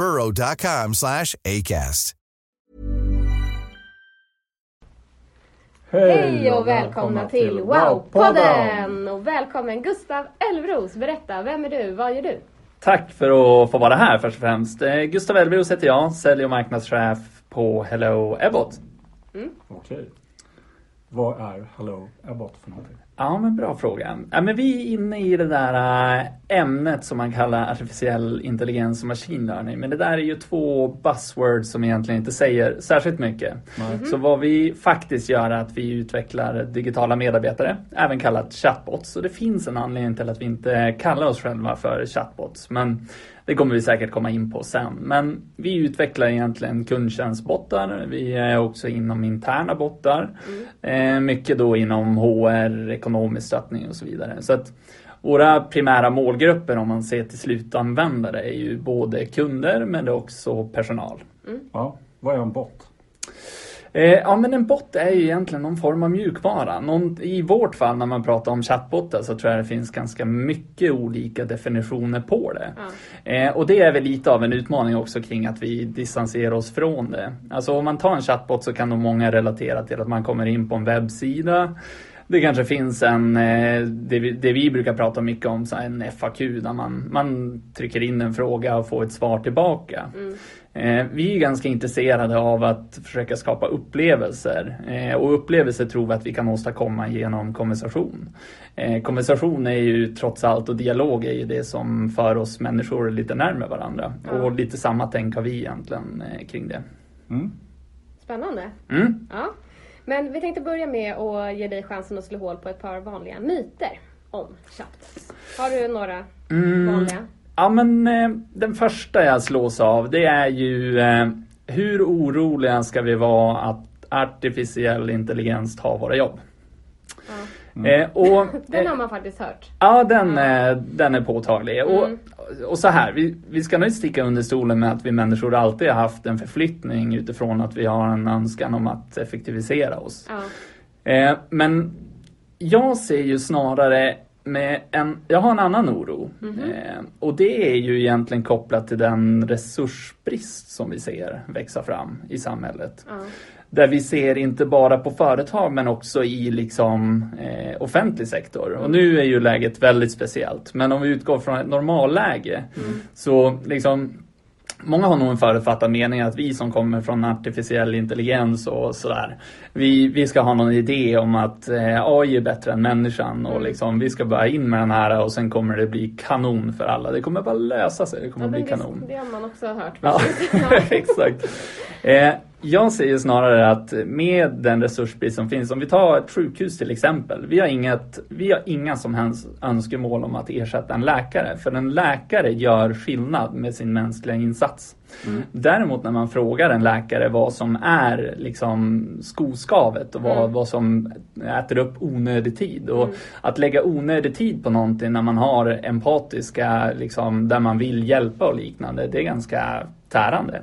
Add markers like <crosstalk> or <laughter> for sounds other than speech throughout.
burrow.com slash ACAST. Hej och välkomna till Wow-podden! Och välkommen Gustav Elvros. Berätta, vem är du? Vad gör du? Tack för att få vara här först och främst. Eh, Gustav Elvros heter jag, sälj och marknadschef på Hello Ebbot. Okej. Vad är Hello Abbott för någonting? Ja, men bra fråga. Ja, men vi är inne i det där äh, ämnet som man kallar artificiell intelligens och machine learning. Men det där är ju två buzzwords som egentligen inte säger särskilt mycket. Så vad vi faktiskt gör är att vi utvecklar digitala medarbetare, även kallat chatbots. Så det finns en anledning till att vi inte kallar oss själva för chatbots. Men det kommer vi säkert komma in på sen. Men vi utvecklar egentligen kundtjänstbottar. Vi är också inom interna bottar. Eh, mycket då inom HR, ekonomisk stöttning och så vidare. Så att våra primära målgrupper om man ser till slutanvändare är ju både kunder men det är också personal. Ja, vad är en bot? Eh, ja men en bot är ju egentligen någon form av mjukvara. Någon, I vårt fall när man pratar om chatbottar så tror jag det finns ganska mycket olika definitioner på det. Eh, och det är väl lite av en utmaning också kring att vi distanserar oss från det. Alltså om man tar en chatbot så kan nog många relatera till att man kommer in på en webbsida det kanske finns en, eh, det vi, det vi brukar prata mycket om, så en FAQ där man, man trycker in en fråga och får ett svar tillbaka. Eh, vi är ganska intresserade av att försöka skapa upplevelser eh, och upplevelser tror vi att vi kan åstadkomma genom konversation. Eh, konversation är ju trots allt och dialog är ju det som för oss människor lite närmare varandra och lite samma tänk har vi egentligen eh, kring det. Spännande. Mm. Ja. Men vi tänkte börja med att ge dig chansen att slå hål på ett par vanliga myter om chatbots. Har du några Mm. vanliga? Ja men eh, den första jag slås av det är ju eh, hur oroliga ska vi vara att artificiell intelligens tar våra jobb? Eh, och, <laughs> Den har man faktiskt hört. Ja, den, eh, den är påtaglig. Mm. Och, och så här, vi, vi ska nog inte sticka under stolen med att vi människor alltid har haft en förflyttning utifrån att vi har en önskan om att effektivisera oss. Men jag ser ju snarare med en, jag har en annan oro. Eh, och det är ju egentligen kopplat till den resursbrist som vi ser växa fram i samhället. Där vi ser inte bara på företag men också i liksom eh, offentlig sektor. Och nu är ju läget väldigt speciellt. Men om vi utgår från ett normalläge så liksom Många har nog en förutfattad mening att vi som kommer från artificiell intelligens och sådär Vi, vi ska ha någon idé om att eh, AI är bättre än människan och liksom vi ska börja in med den här och sen kommer det bli kanon för alla. Det kommer bara lösa sig, det kommer Ja, bli det, kanon. det har man också hört. Ja. <laughs> exakt. <laughs> Eh, jag säger snarare att med den resursbrist som finns, om vi tar ett sjukhus till exempel. Vi har, inget, vi har inga som helst önskemål om att ersätta en läkare. För en läkare gör skillnad med sin mänskliga insats. Däremot när man frågar en läkare vad som är liksom skoskavet och vad, vad som äter upp onödig tid. Och att lägga onödig tid på någonting när man har empatiska, liksom, där man vill hjälpa och liknande, det är ganska tärande.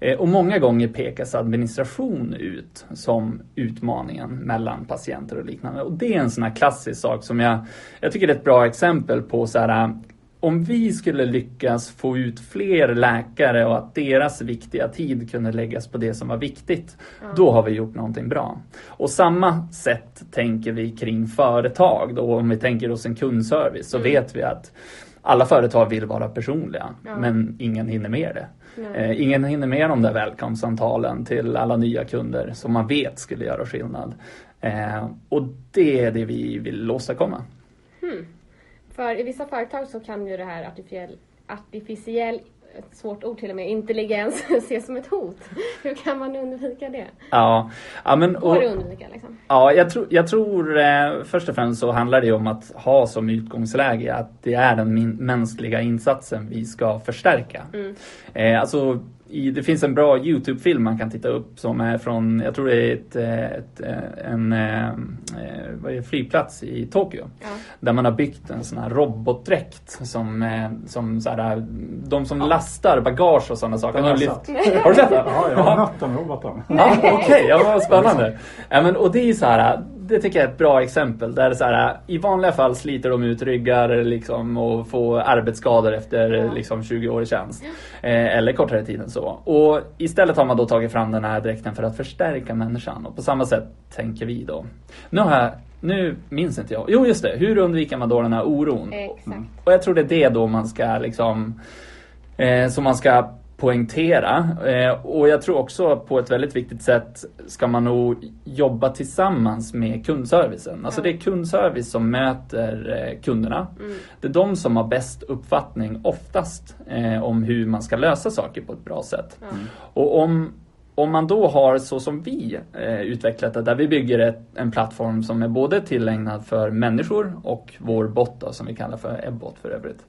Eh, och många gånger pekas administration ut som utmaningen mellan patienter och liknande. Och det är en sån här klassisk sak som jag, jag tycker är ett bra exempel på så här, om vi skulle lyckas få ut fler läkare och att deras viktiga tid kunde läggas på det som var viktigt, då har vi gjort någonting bra. Och samma sätt tänker vi kring företag. Då, om vi tänker oss en kundservice så vet vi att alla företag vill vara personliga Ja. men ingen hinner med det. Mm. Eh, ingen hinner med de där välkomstsamtalen till alla nya kunder som man vet skulle göra skillnad. Eh, och det är det vi vill åstadkomma. Hmm. För i vissa företag så kan ju det här artificiell, artificiell ett svårt ord till och med, intelligens <laughs> ses som ett hot. Hur kan man undvika det? Ja, ja, men, Går och, det undvika liksom? ja jag, tror, jag tror eh, först och främst så handlar det om att ha som utgångsläge att det är den mänskliga insatsen vi ska förstärka. Eh, alltså, i, det finns en bra Youtube-film man kan titta upp som är från, jag tror det är ett, ett, eh, en eh, flygplats i Tokyo. Ja. Där man har byggt en sån här robotdräkt som, eh, som så här, de som lastar bagage och sådana saker. Den har jag lyft- sett. Har du sett den? Ja, jag har mött den roboten. Ja, Okej, ja, vad spännande. Ja, men, och det är så här, det tycker jag är ett bra exempel. Där så här, I vanliga fall sliter de ut ryggar liksom, och får arbetsskador efter liksom, 20 år i tjänst. Eh, eller kortare tid än så. Och istället har man då tagit fram den här dräkten för att förstärka människan. Och på samma sätt tänker vi då. Nu har jag, nu minns inte jag. Jo just det, hur undviker man då den här oron? Exakt. Och jag tror det är det då man ska liksom eh, som man ska poängtera. Eh, och jag tror också på ett väldigt viktigt sätt ska man nog jobba tillsammans med kundservicen. Alltså det är kundservice som möter eh, kunderna. Det är de som har bäst uppfattning oftast eh, om hur man ska lösa saker på ett bra sätt. Och om om man då har så som vi eh, utvecklat det, där vi bygger ett, en plattform som är både tillägnad för människor och vår bot då, som vi kallar för Ebbot för övrigt.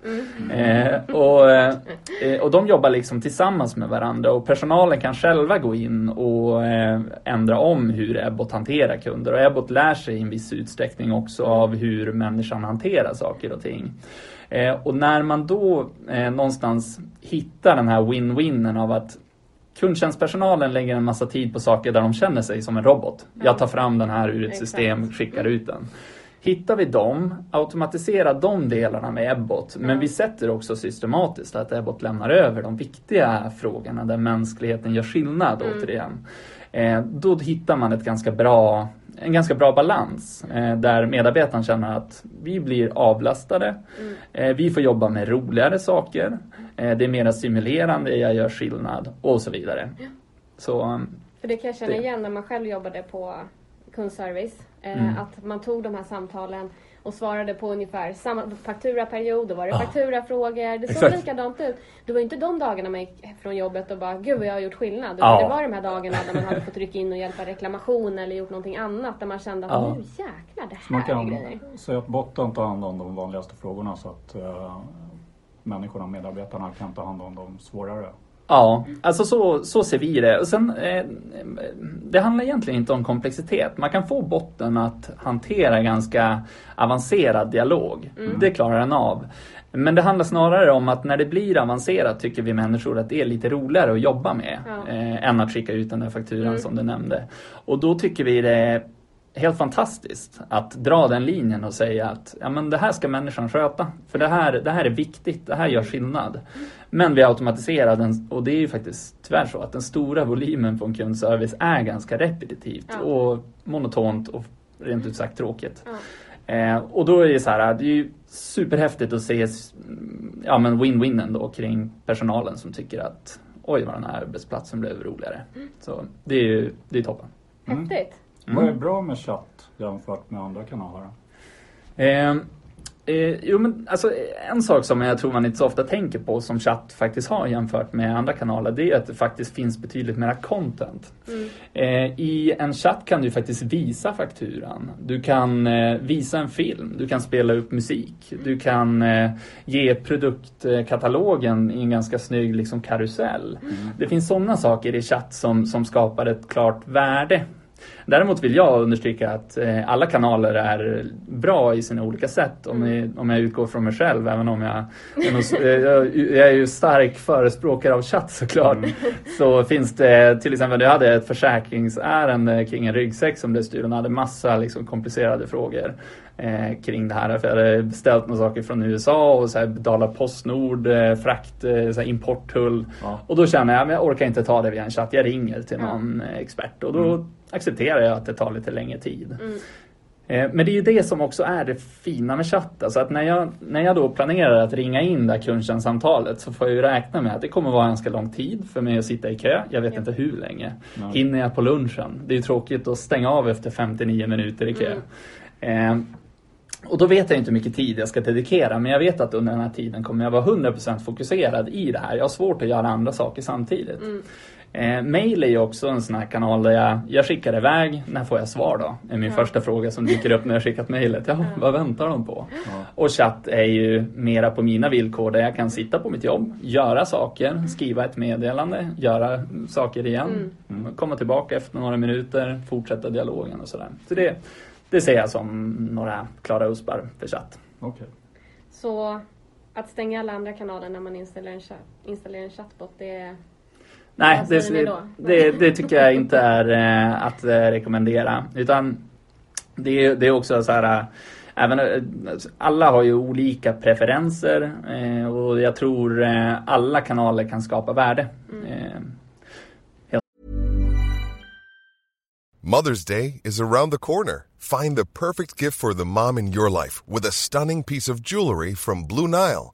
Eh, och, eh, eh, och de jobbar liksom tillsammans med varandra och personalen kan själva gå in och eh, ändra om hur Ebbot hanterar kunder. Och Ebbot lär sig i en viss utsträckning också av hur människan hanterar saker och ting. Eh, och när man då någonstans hittar den här win-winnen av att Kundtjänstpersonalen lägger en massa tid på saker där de känner sig som en robot. Jag tar fram den här ur ett system, skickar ut den. Hittar vi dem, automatisera de delarna med Ebbot. Men vi sätter också systematiskt att Ebbot lämnar över de viktiga frågorna där mänskligheten gör skillnad återigen. Eh, då hittar man ett ganska bra, en ganska bra balans eh, där medarbetaren känner att vi blir avlastade. Eh, vi får jobba med roligare saker. Eh, det är mer stimulerande, jag gör skillnad och så vidare. Så um, För det kan jag känna Det- igen när man själv jobbade på kundservice. Eh, Mm. Att man tog de här samtalen och svarade på ungefär samma fakturaperiod. Då var det Ja. fakturafrågor. Det såg Exakt. likadant ut. Det var inte de dagarna man gick från jobbet och bara Gud vad jag har gjort skillnad. Ja. Det var de här dagarna där man hade fått rycka in och hjälpa reklamation eller gjort någonting annat. Där man kände att Ja. nu jäklar, det Så man här är kan grejer. säga att botten tar hand om de vanligaste frågorna så att eh, människorna, medarbetarna kan ta hand om de svårare. Ja, alltså så, så ser vi det. Och sen, eh, det handlar egentligen inte om komplexitet. Man kan få botten att hantera ganska avancerad dialog. Det klarar den av. Men det handlar snarare om att när det blir avancerat tycker vi människor att det är lite roligare att jobba med Ja. eh, än att skicka ut den där fakturan som du nämnde. Och då tycker vi det helt fantastiskt att dra den linjen och säga att ja, men det här ska människan sköta. För det här, det här är viktigt, det här gör skillnad. Men vi automatiserar den och det är ju faktiskt tyvärr så att den stora volymen på en kundservice är ganska repetitivt Ja. och monotont och rent ut sagt tråkigt. Ja. Eh, och då är det så här, det är ju superhäftigt att se mm, ja, men win-winnen då kring personalen som tycker att oj vad den här arbetsplatsen blev roligare. Så det är ju det är toppen. Häftigt. Vad är bra med chatt jämfört med andra kanaler? Eh, eh, jo men alltså en sak som jag tror man inte så ofta tänker på som chatt faktiskt har jämfört med andra kanaler det är att det faktiskt finns betydligt mera content. Eh, I en chatt kan du faktiskt visa fakturan. Du kan eh, visa en film, du kan spela upp musik, du kan eh, ge produktkatalogen i en ganska snygg liksom, karusell. Det finns sådana saker i chatt som, som skapar ett klart värde. Däremot vill jag understryka att eh, alla kanaler är bra i sina olika sätt om, jag, om jag utgår från mig själv även om jag är, nog, eh, jag, jag är ju stark förespråkare av chatt såklart. Så finns det till exempel, jag hade ett försäkringsärende kring en ryggsäck som och hade massa liksom, komplicerade frågor eh, kring det här. För jag hade beställt några saker från USA och så här, betalat Postnord, eh, frakt, eh, så här, importtull. Ja. Och då känner jag, men jag orkar inte ta det via en chatt. Jag ringer till Ja. någon eh, expert och då accepterar jag att det tar lite längre tid. Eh, Men det är ju det som också är det fina med chatt. Alltså att när jag, när jag då planerar att ringa in det här kundtjänstsamtalet så får jag ju räkna med att det kommer vara ganska lång tid för mig att sitta i kö. Jag vet Ja. inte hur länge. Nej. Hinner jag på lunchen? Det är ju tråkigt att stänga av efter 59 minuter i kö. Eh, och då vet jag inte hur mycket tid jag ska dedikera men jag vet att under den här tiden kommer jag vara 100% fokuserad i det här. Jag har svårt att göra andra saker samtidigt. Eh, mail är ju också en sån här kanal där jag, jag skickar iväg, när får jag svar då? är min första fråga som dyker upp när jag skickat mejlet. Ja, vad väntar de på? Och chatt är ju mera på mina villkor där jag kan sitta på mitt jobb, göra saker, skriva ett meddelande, göra saker igen, komma tillbaka efter några minuter, fortsätta dialogen och sådär. Så det, det ser jag som några klara uspar för chatt. Okej. Så att stänga alla andra kanaler när man installerar en, chatt, installerar en chatbot, det är... Nej, det, det, det, tycker jag inte är eh, att eh, rekommendera. Utan det, är- det är också så här, eh, även, alla har ju olika preferenser eh, och jag tror eh, alla kanaler kan skapa värde. Eh, Mother's Day is around the corner. Find the perfect gift for the mom in your life with a stunning piece of jewelry from Blue Nile.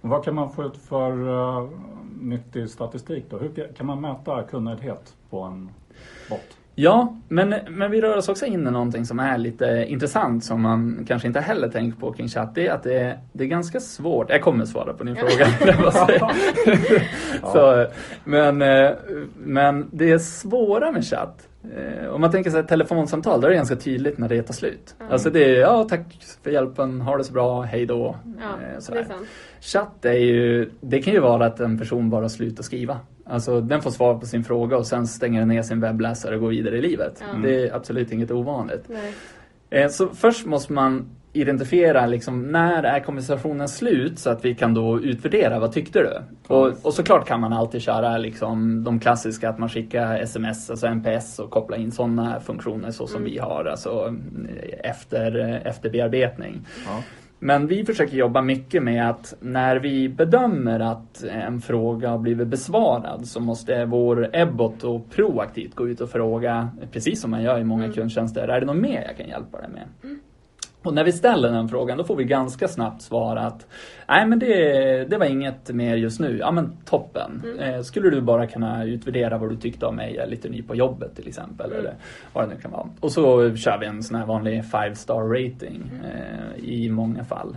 Vad kan man få ut för uh, nyttig statistik då? Hur ka- kan man mäta kundnöjdhet på en bot? Ja, men, men vi rör oss också in i någonting som är lite intressant som man kanske inte heller tänker på kring chatt. Det är att det är, det är ganska svårt. Jag kommer svara på din <laughs> fråga. <laughs> Så, men, eh, men det är svåra med chatt. Eh, Om man tänker sig ett telefonsamtal, då är det ganska tydligt när det tar slut. Alltså det är ja, tack för hjälpen, ha det så bra, hej då. Ja, Eh, det är sådär. sant. Chatt är ju, det kan ju vara att en person bara slutar skriva. Alltså den får svar på sin fråga och sen stänger den ner sin webbläsare och går vidare i livet. Ja. Det är absolut inget ovanligt. Nej. Eh, Så först måste man identifiera liksom, när är konversationen slut så att vi kan då utvärdera vad tyckte du? Och, och såklart kan man alltid köra liksom, de klassiska att man skickar sms, alltså NPS och koppla in sådana funktioner så som vi har, alltså efter, efter bearbetning. Ja. Men vi försöker jobba mycket med att när vi bedömer att en fråga har blivit besvarad så måste vår Ebbot och proaktivt gå ut och fråga, precis som man gör i många Mm. kundtjänster, är det något mer jag kan hjälpa dig med? Och när vi ställer den frågan då får vi ganska snabbt svara att nej men det, det var inget mer just nu. Ja men toppen. Eh, skulle du bara kunna utvärdera vad du tyckte om mig? Jag är lite ny på jobbet till exempel. Eller vad det nu kan vara. Och så kör vi en sån här vanlig five star rating eh, i många fall.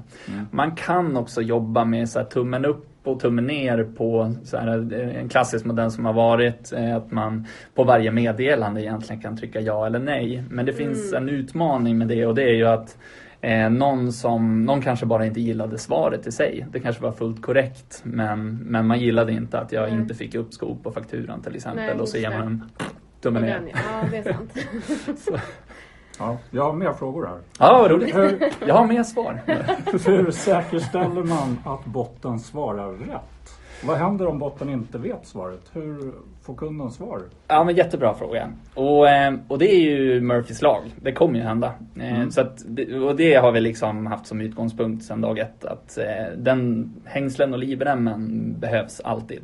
Man kan också jobba med så här, tummen upp och tummen ner på så här, eh, en klassisk modell som har varit eh, att man på varje meddelande egentligen kan trycka ja eller nej. Men det finns en utmaning med det och det är ju att eh, någon, som, någon kanske bara inte gillade svaret i sig. Det kanske var fullt korrekt men, men man gillade inte att jag inte fick uppskov på fakturan till exempel Nej, och så ger man en tummen ner. <laughs> Ja, det är sant. Ja, jag har mer frågor här. Ja, vad roligt. Hur, Jag har mer svar. <laughs> hur säkerställer man att botten svarar rätt? Vad händer om botten inte vet svaret? Hur får kunden svar? Ja men jättebra fråga. Och, eh, och det är ju Murphys lag. Det kommer ju hända. Eh, Så att, det- och det har vi liksom haft som utgångspunkt sedan dag ett. Att eh, den hängslen och livremmen behövs alltid.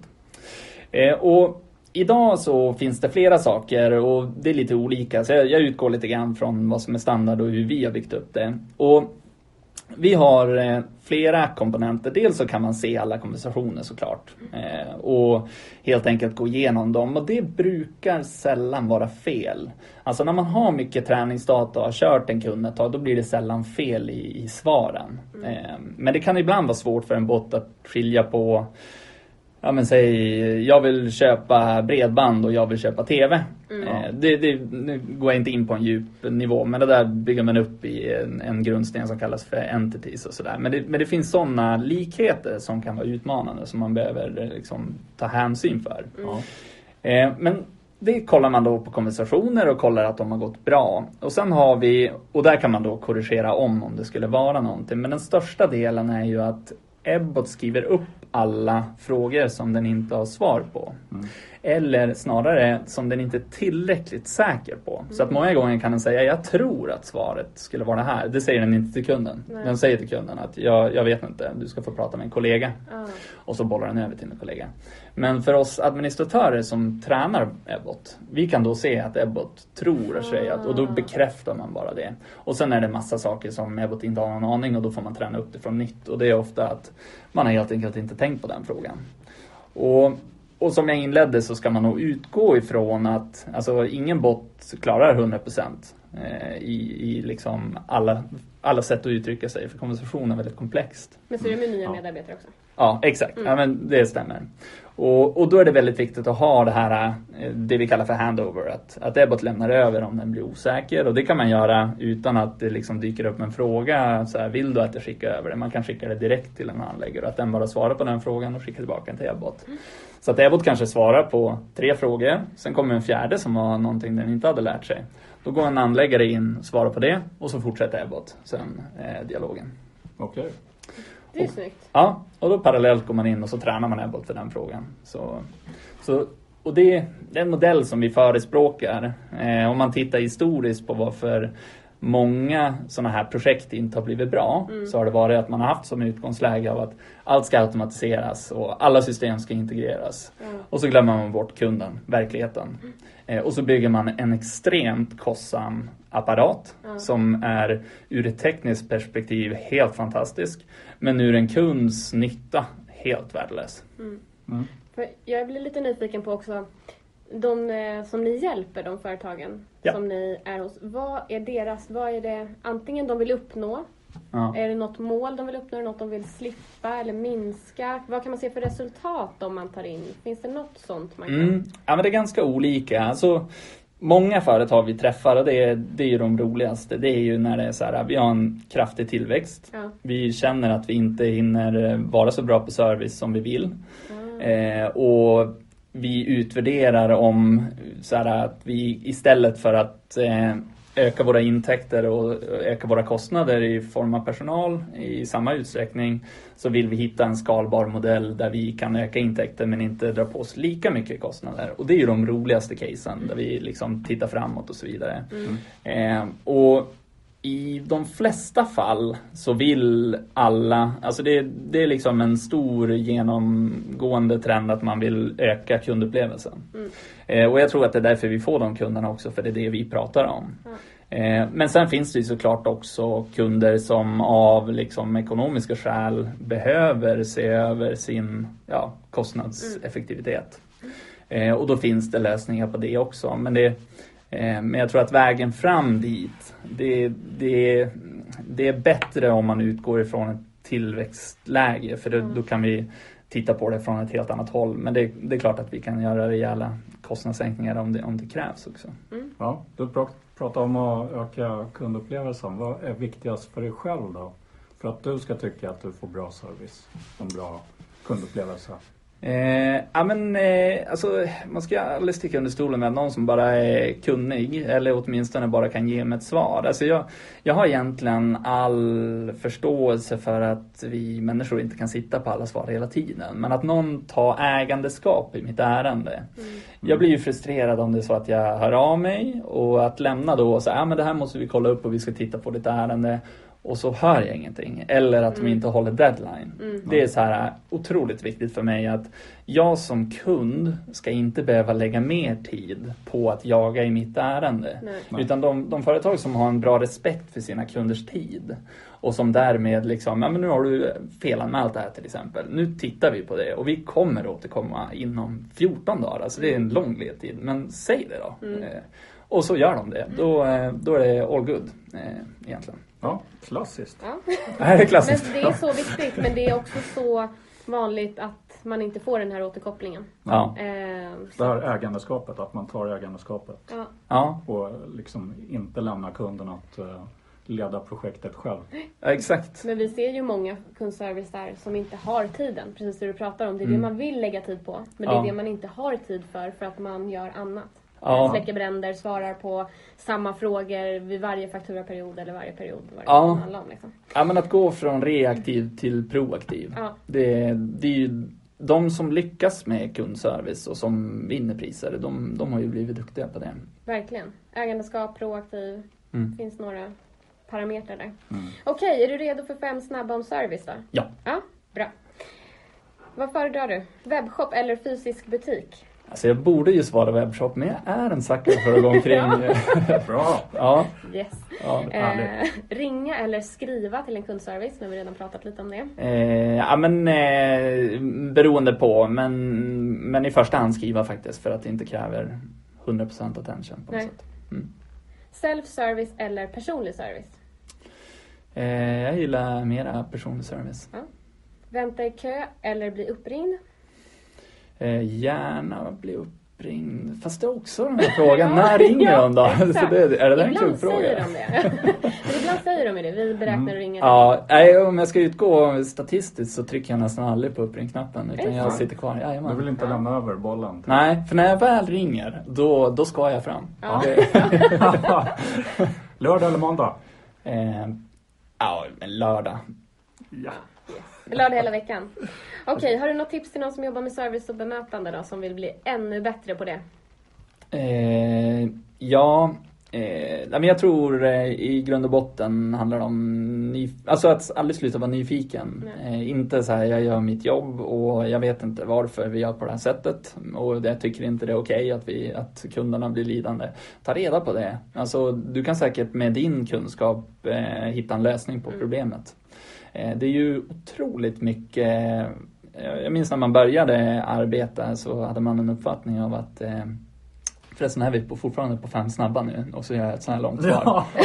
Och idag så finns det flera saker och det är lite olika. Så jag, jag utgår lite grann från vad som är standard och hur vi har byggt upp det. Och vi har eh, flera komponenter. Dels så kan man se alla konversationer såklart. Eh, och helt enkelt gå igenom dem. Och det brukar sällan vara fel. Alltså när man har mycket träningsdata och har kört en kund ett tag, då blir det sällan fel i, i svaren. Eh, men det kan ibland vara svårt för en bot att skilja på Ja men säg, jag vill köpa bredband och jag vill köpa TV. Eh, det, det, nu går jag inte in på en djup nivå men det där bygger man upp i en, en grundsten som kallas för entities och sådär. Men det, men det finns sådana likheter som kan vara utmanande som man behöver eh, liksom, ta hänsyn för. Eh, men det kollar man då på konversationer och kollar att de har gått bra. Och sen har vi, och där kan man då korrigera om om det skulle vara någonting. Men den största delen är ju att Ebbot skriver upp alla frågor som den inte har svar på. Eller snarare som den inte är tillräckligt säker på. Så att många gånger kan den säga, jag tror att svaret skulle vara det här. Det säger den inte till kunden. Den säger till kunden att, jag, jag vet inte, du ska få prata med en kollega. Och så bollar den över till en kollega. Men för oss administratörer som tränar Ebbot, vi kan då se att Ebbot tror sig att, och då bekräftar man bara det. Och sen är det massa saker som Ebbot inte har någon aning och då får man träna upp det från nytt. Och det är ofta att man har helt enkelt inte tänkt på den frågan. Och, och som jag inledde så ska man nog utgå ifrån att alltså, ingen bot klarar 100% eh, i, i liksom alla, alla sätt att uttrycka sig. För konversation är väldigt komplext. Men så är det med nya medarbetare också. Ja, exakt. Ja, men det stämmer. Och, och då är det väldigt viktigt att ha det här, eh, det vi kallar för handover. Att, att Ebbot lämnar över om den blir osäker. Och det kan man göra utan att det liksom dyker upp en fråga. Så här, vill du att jag skickar över det? Man kan skicka det direkt till en handläggare. Och att den bara svarar på den frågan och skickar tillbaka den till Ebbot. Så att Ebbot kanske svarar på tre frågor. Sen kommer en fjärde som var någonting den inte hade lärt sig. Då går en handläggare in, svarar på det och så fortsätter Ebbot sen eh, dialogen. Okej. Det är snyggt. Ja, och då parallellt går man in och så tränar man Ebbot för den frågan. Så, så, och det, det är en modell som vi förespråkar. Eh, om man tittar historiskt på varför många sådana här projekt inte har blivit bra så har det varit att man har haft som utgångsläge av att allt ska automatiseras och alla system ska integreras. Och så glömmer man bort kunden, verkligheten. Eh, och så bygger man en extremt kostsam apparat som är ur ett tekniskt perspektiv helt fantastisk. Men ur en kunds nytta helt värdelös. För jag blir lite nyfiken på också de eh, som ni hjälper, de företagen Ja. som ni är hos. Vad är deras, vad är det antingen de vill uppnå? Ja. Är det något mål de vill uppnå? Något de vill slippa eller minska? Vad kan man se för resultat om man tar in? Finns det något sånt man kan? Mm. Ja, men det är ganska olika. Alltså, många företag vi träffar, och det är, det är ju de roligaste, det är ju när det är så här, vi har en kraftig tillväxt. Ja. Vi känner att vi inte hinner eh, vara så bra på service som vi vill. Eh, och vi utvärderar om så här, att vi istället för att eh, öka våra intäkter och öka våra kostnader i form av personal i samma utsträckning så vill vi hitta en skalbar modell där vi kan öka intäkter men inte dra på oss lika mycket kostnader. Och det är ju de roligaste casen där vi liksom tittar framåt och så vidare. Eh, och i de flesta fall så vill alla, alltså det, det är liksom en stor genomgående trend att man vill öka kundupplevelsen. Mm. Eh, och jag tror att det är därför vi får de kunderna också, för det är det vi pratar om. Eh, men sen finns det ju såklart också kunder som av liksom ekonomiska skäl behöver se över sin ja, kostnadseffektivitet. Eh, och då finns det lösningar på det också. Men, det, men jag tror att vägen fram dit, det, det, det är bättre om man utgår ifrån ett tillväxtläge för då, då kan vi titta på det från ett helt annat håll. Men det, det är klart att vi kan göra rejäla kostnadssänkningar om det, om det krävs också. Ja, du pr- pratar om att öka kundupplevelsen. Vad är viktigast för dig själv då? För att du ska tycka att du får bra service, en bra kundupplevelse. Eh, ja men eh, alltså man ska aldrig sticka under stolen med någon som bara är kunnig eller åtminstone bara kan ge mig ett svar. Alltså jag, jag har egentligen all förståelse för att vi människor inte kan sitta på alla svar hela tiden. Men att någon tar ägandeskap i mitt ärende. Jag blir ju frustrerad om det är så att jag hör av mig och att lämna då och säga ja men det här måste vi kolla upp och vi ska titta på ditt ärende. Och så hör jag ingenting. Eller att de inte håller deadline. Mm. Det är så här otroligt viktigt för mig att jag som kund ska inte behöva lägga mer tid på att jaga i mitt ärende. Nej. Utan de, de företag som har en bra respekt för sina kunders tid och som därmed liksom, ja men nu har du felanmält det här till exempel. Nu tittar vi på det och vi kommer återkomma inom 14 dagar. Alltså det är en lång ledtid. Men säg det då. Mm. Eh, och så gör de det. Då, eh, då är det all good eh, egentligen. Ja, klassiskt. Ja. Det här är klassiskt. Men det är så viktigt, men det är också så vanligt att man inte får den här återkopplingen. Ja. Eh, Det här ägandeskapet, att man tar ägandeskapet. ja. Ja, Och liksom inte lämna kunden att eh, leda projektet själv. ja, exakt. Men vi ser ju många kundservice där som inte har tiden, precis det du pratar om. Det är Mm. det man vill lägga tid på, men Ja. det är det man inte har tid för, för att man gör annat. Ja. Släcker bränder, svarar på samma frågor vid varje fakturaperiod eller varje period. Vad det Ja. om, liksom. Ja men att gå från reaktiv till proaktiv. Ja. Det, det är ju de som lyckas med kundservice och som vinner priser, de, de har ju blivit duktiga på det. Verkligen. Ägandeskap, proaktiv. Mm. Det finns några parametrar där. Mm. Okej, är du redo för fem snabba om service då? Ja. Ja, bra. Vad föredrar du? Webbshop eller fysisk butik? Alltså jag borde ju svara webbshop men jag är en sucker för att gå omkring. <laughs> Bra! ja, Yes. ja. Eh, ringa eller skriva till en kundservice? Nu har vi redan pratat lite om det. Eh, ja men eh, beroende på men, men i första hand skriva faktiskt för att det inte kräver 100% attention på något Nej. sätt. Mm. Self-service eller personlig service? Eh, jag gillar mera personlig service. Vänta i kö eller bli uppringd? Eh, gärna bli uppringd. Fast det är också den här frågan, <laughs> när ringer Ja, de då? Så exakt. det, är det en <laughs> Ibland säger de det. Ibland säger de det. Vi beräknar. Mm. Ja, nej, om jag ska utgå statistiskt så trycker jag nästan aldrig på uppringknappen utan jag så? sitter kvar. Du Jajamän. vill inte lämna över bollen? till- Nej, för när jag väl ringer då, då ska jag fram. Ja. <laughs> Lördag eller måndag? eh, ja, men lördag. Ja. Lördag hela veckan. Okej, har du något tips till någon som jobbar med service och bemötande då, som vill bli ännu bättre på det? Eh, ja, eh, men jag tror eh, i grund och botten handlar det om ny, alltså att aldrig sluta vara nyfiken. Eh, inte så här, jag gör mitt jobb och jag vet inte varför vi gör på det här sättet och jag tycker inte det är okej att, vi, att kunderna blir lidande. Ta reda på det. Alltså, du kan säkert med din kunskap eh, hitta en lösning på problemet. Eh, det är ju otroligt mycket eh, jag minns när man började arbeta så hade man en uppfattning av att eh, eh, Förresten är vi på, fortfarande på fem snabba nu och så gör jag ett sånt här långt svar. Ja. <laughs>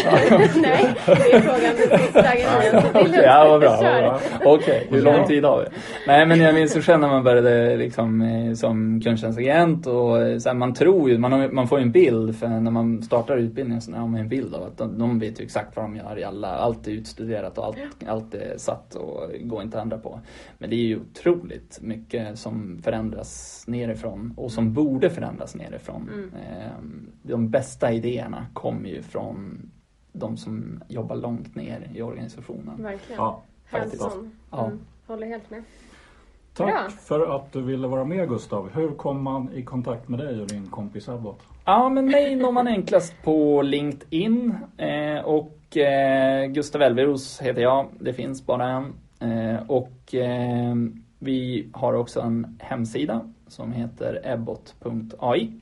Nej, det är frågan den sista grejen. ja, vad bra. Okej, hur lång tid har vi? Nej, men jag minns själv när man började liksom, eh, som kundtjänstagent och eh, så här, man tror ju, man, har, man får ju en bild för när man startar utbildningen så har man en bild av att de, de vet ju exakt vad de gör i alla, allt är utstuderat och allt, allt är satt och går inte att ändra på. Men det är ju otroligt mycket som förändras nerifrån och som borde förändras nerifrån. Ehm, De bästa idéerna kommer ju från de som jobbar långt ner i organisationen. Verkligen. Ja, faktiskt. Hands-on. Ja. Mm. Håller helt med. Tack Bra. för att du ville vara med Gustav. Hur kom man i kontakt med dig och din kompis Abbot? Ja, men mig når man enklast på LinkedIn eh, och eh, Gustav Elveros heter jag. Det finns bara en. Eh, och vi har också en hemsida som heter ebbot.ai.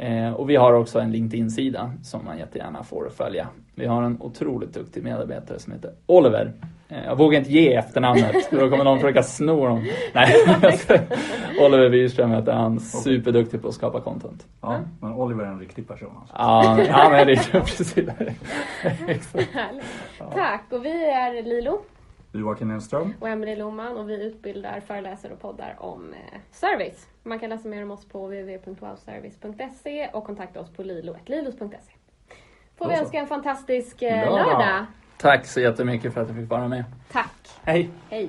Eh, och vi har också en LinkedIn-sida som man jättegärna får följa. Vi har en otroligt duktig medarbetare som heter Oliver. Eh, jag vågar inte ge efternamnet för då kommer någon försöka sno dem. Nej, <laughs> Oliver Wyrström heter han. Superduktig på att skapa content. Ja, men Oliver är en riktig person alltså. Ja, han är det. <laughs> Precis. Tack och vi är Lilo Joakim Enström. och Emelie Loman och vi utbildar, föreläser och poddar om eh, service. Man kan läsa mer om oss på www.wowservice.se och kontakta oss på lilo.lilos.se. Får vi önska en fantastisk eh, Lördag. lördag. Tack så jättemycket för att jag fick vara med. Tack. Hej! Hej.